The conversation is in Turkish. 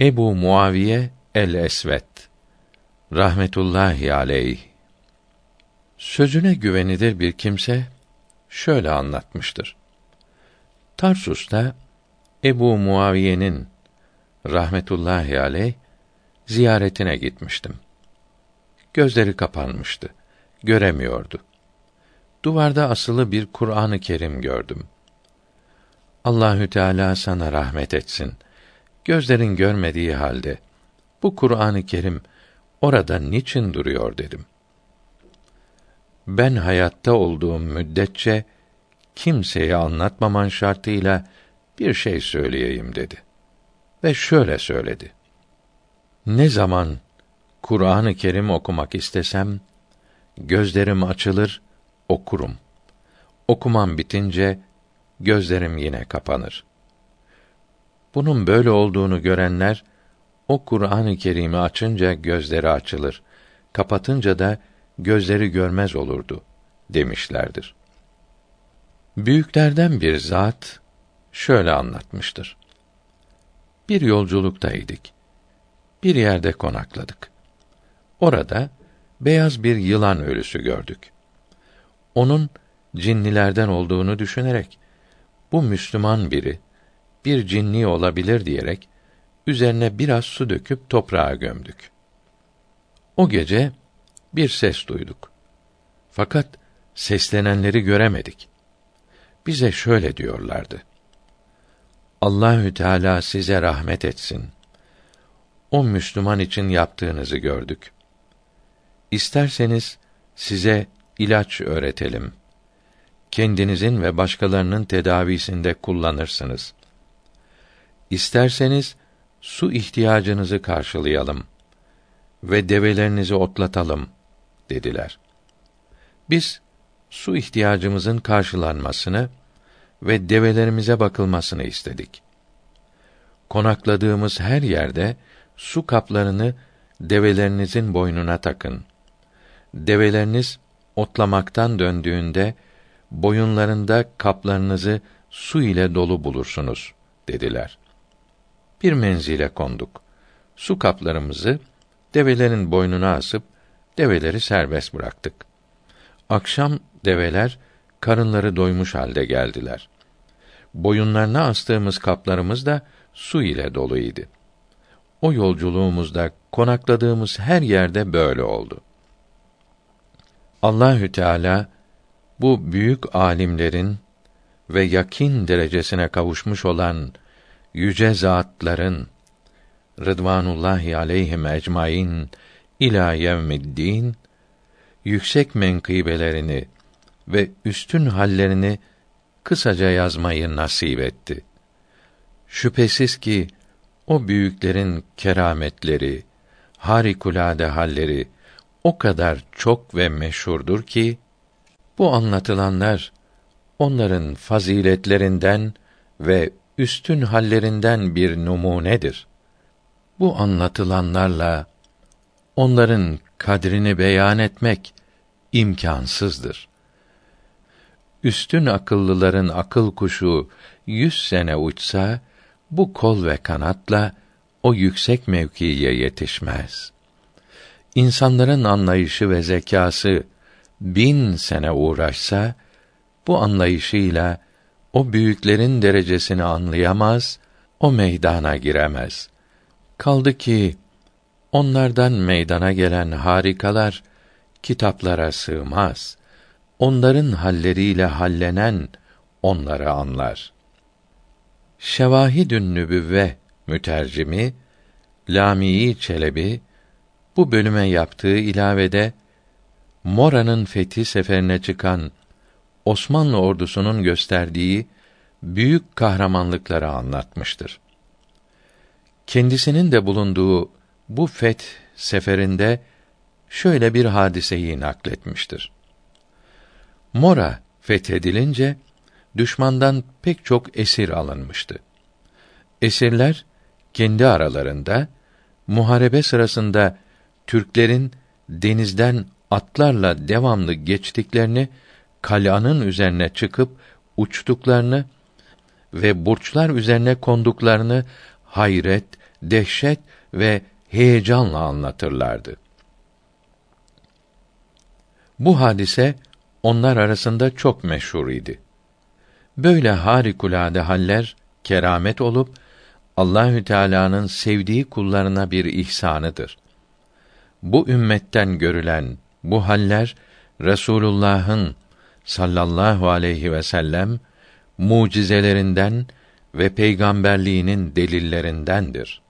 Ebu Muaviye el-Esvet rahmetullahi aleyh sözüne güvenilir bir kimse şöyle anlatmıştır. Tarsus'ta Ebu Muaviye'nin rahmetullahi aleyh ziyaretine gitmiştim. Gözleri kapanmıştı. Göremiyordu. Duvarda asılı bir Kur'an-ı Kerim gördüm. Allahü Teala sana rahmet etsin. Gözlerin görmediği halde bu Kur'an-ı Kerim orada niçin duruyor dedim. Ben hayatta olduğum müddetçe kimseye anlatmaman şartıyla bir şey söyleyeyim dedi. Ve şöyle söyledi. Ne zaman Kur'an-ı Kerim okumak istesem gözlerim açılır, okurum. Okumam bitince gözlerim yine kapanır. Bunun böyle olduğunu görenler o Kur'an-ı Kerim'i açınca gözleri açılır, kapatınca da gözleri görmez olurdu demişlerdir. Büyüklerden bir zat şöyle anlatmıştır. Bir yolculuktaydık. Bir yerde konakladık. Orada beyaz bir yılan ölüsü gördük. Onun cinnilerden olduğunu düşünerek bu Müslüman biri bir cinni olabilir diyerek üzerine biraz su döküp toprağa gömdük. O gece bir ses duyduk. Fakat seslenenleri göremedik. Bize şöyle diyorlardı. Allahü Teala size rahmet etsin. O Müslüman için yaptığınızı gördük. İsterseniz size ilaç öğretelim. Kendinizin ve başkalarının tedavisinde kullanırsınız. İsterseniz su ihtiyacınızı karşılayalım ve develerinizi otlatalım dediler. Biz su ihtiyacımızın karşılanmasını ve develerimize bakılmasını istedik. Konakladığımız her yerde su kaplarını develerinizin boynuna takın. Develeriniz otlamaktan döndüğünde boyunlarında kaplarınızı su ile dolu bulursunuz dediler. Bir menzile konduk. Su kaplarımızı develerin boynuna asıp develeri serbest bıraktık. Akşam develer karınları doymuş halde geldiler. Boyunlarına astığımız kaplarımız da su ile doluydu. O yolculuğumuzda konakladığımız her yerde böyle oldu. Allahü Teala bu büyük alimlerin ve yakin derecesine kavuşmuş olan yüce zatların Rıdvanullahi aleyhim ecmaîn ila yevmiddin yüksek menkıbelerini ve üstün hallerini kısaca yazmayı nasip etti. Şüphesiz ki o büyüklerin kerametleri, harikulade halleri o kadar çok ve meşhurdur ki bu anlatılanlar onların faziletlerinden ve üstün hallerinden bir numunedir. Bu anlatılanlarla onların kadrini beyan etmek imkansızdır. Üstün akıllıların akıl kuşu yüz sene uçsa, bu kol ve kanatla o yüksek mevkiye yetişmez. İnsanların anlayışı ve zekası bin sene uğraşsa, bu anlayışıyla o büyüklerin derecesini anlayamaz, o meydana giremez. Kaldı ki onlardan meydana gelen harikalar kitaplara sığmaz. Onların halleriyle hallenen onları anlar. Şevahidün Nübüvve mütercimi Lamii Çelebi bu bölüme yaptığı ilavede Mora'nın fethi seferine çıkan Osmanlı ordusunun gösterdiği büyük kahramanlıkları anlatmıştır. Kendisinin de bulunduğu bu feth seferinde şöyle bir hadiseyi nakletmiştir. Mora fethedilince düşmandan pek çok esir alınmıştı. Esirler kendi aralarında muharebe sırasında Türklerin denizden atlarla devamlı geçtiklerini, kal'anın üzerine çıkıp uçtuklarını ve burçlar üzerine konduklarını hayret, dehşet ve heyecanla anlatırlardı. Bu hadise onlar arasında çok meşhur idi. Böyle harikulade haller keramet olup Allahü Teala'nın sevdiği kullarına bir ihsanıdır. Bu ümmetten görülen bu haller Resulullah'ın sallallahu aleyhi ve sellem mucizelerinden ve peygamberliğinin delillerindendir.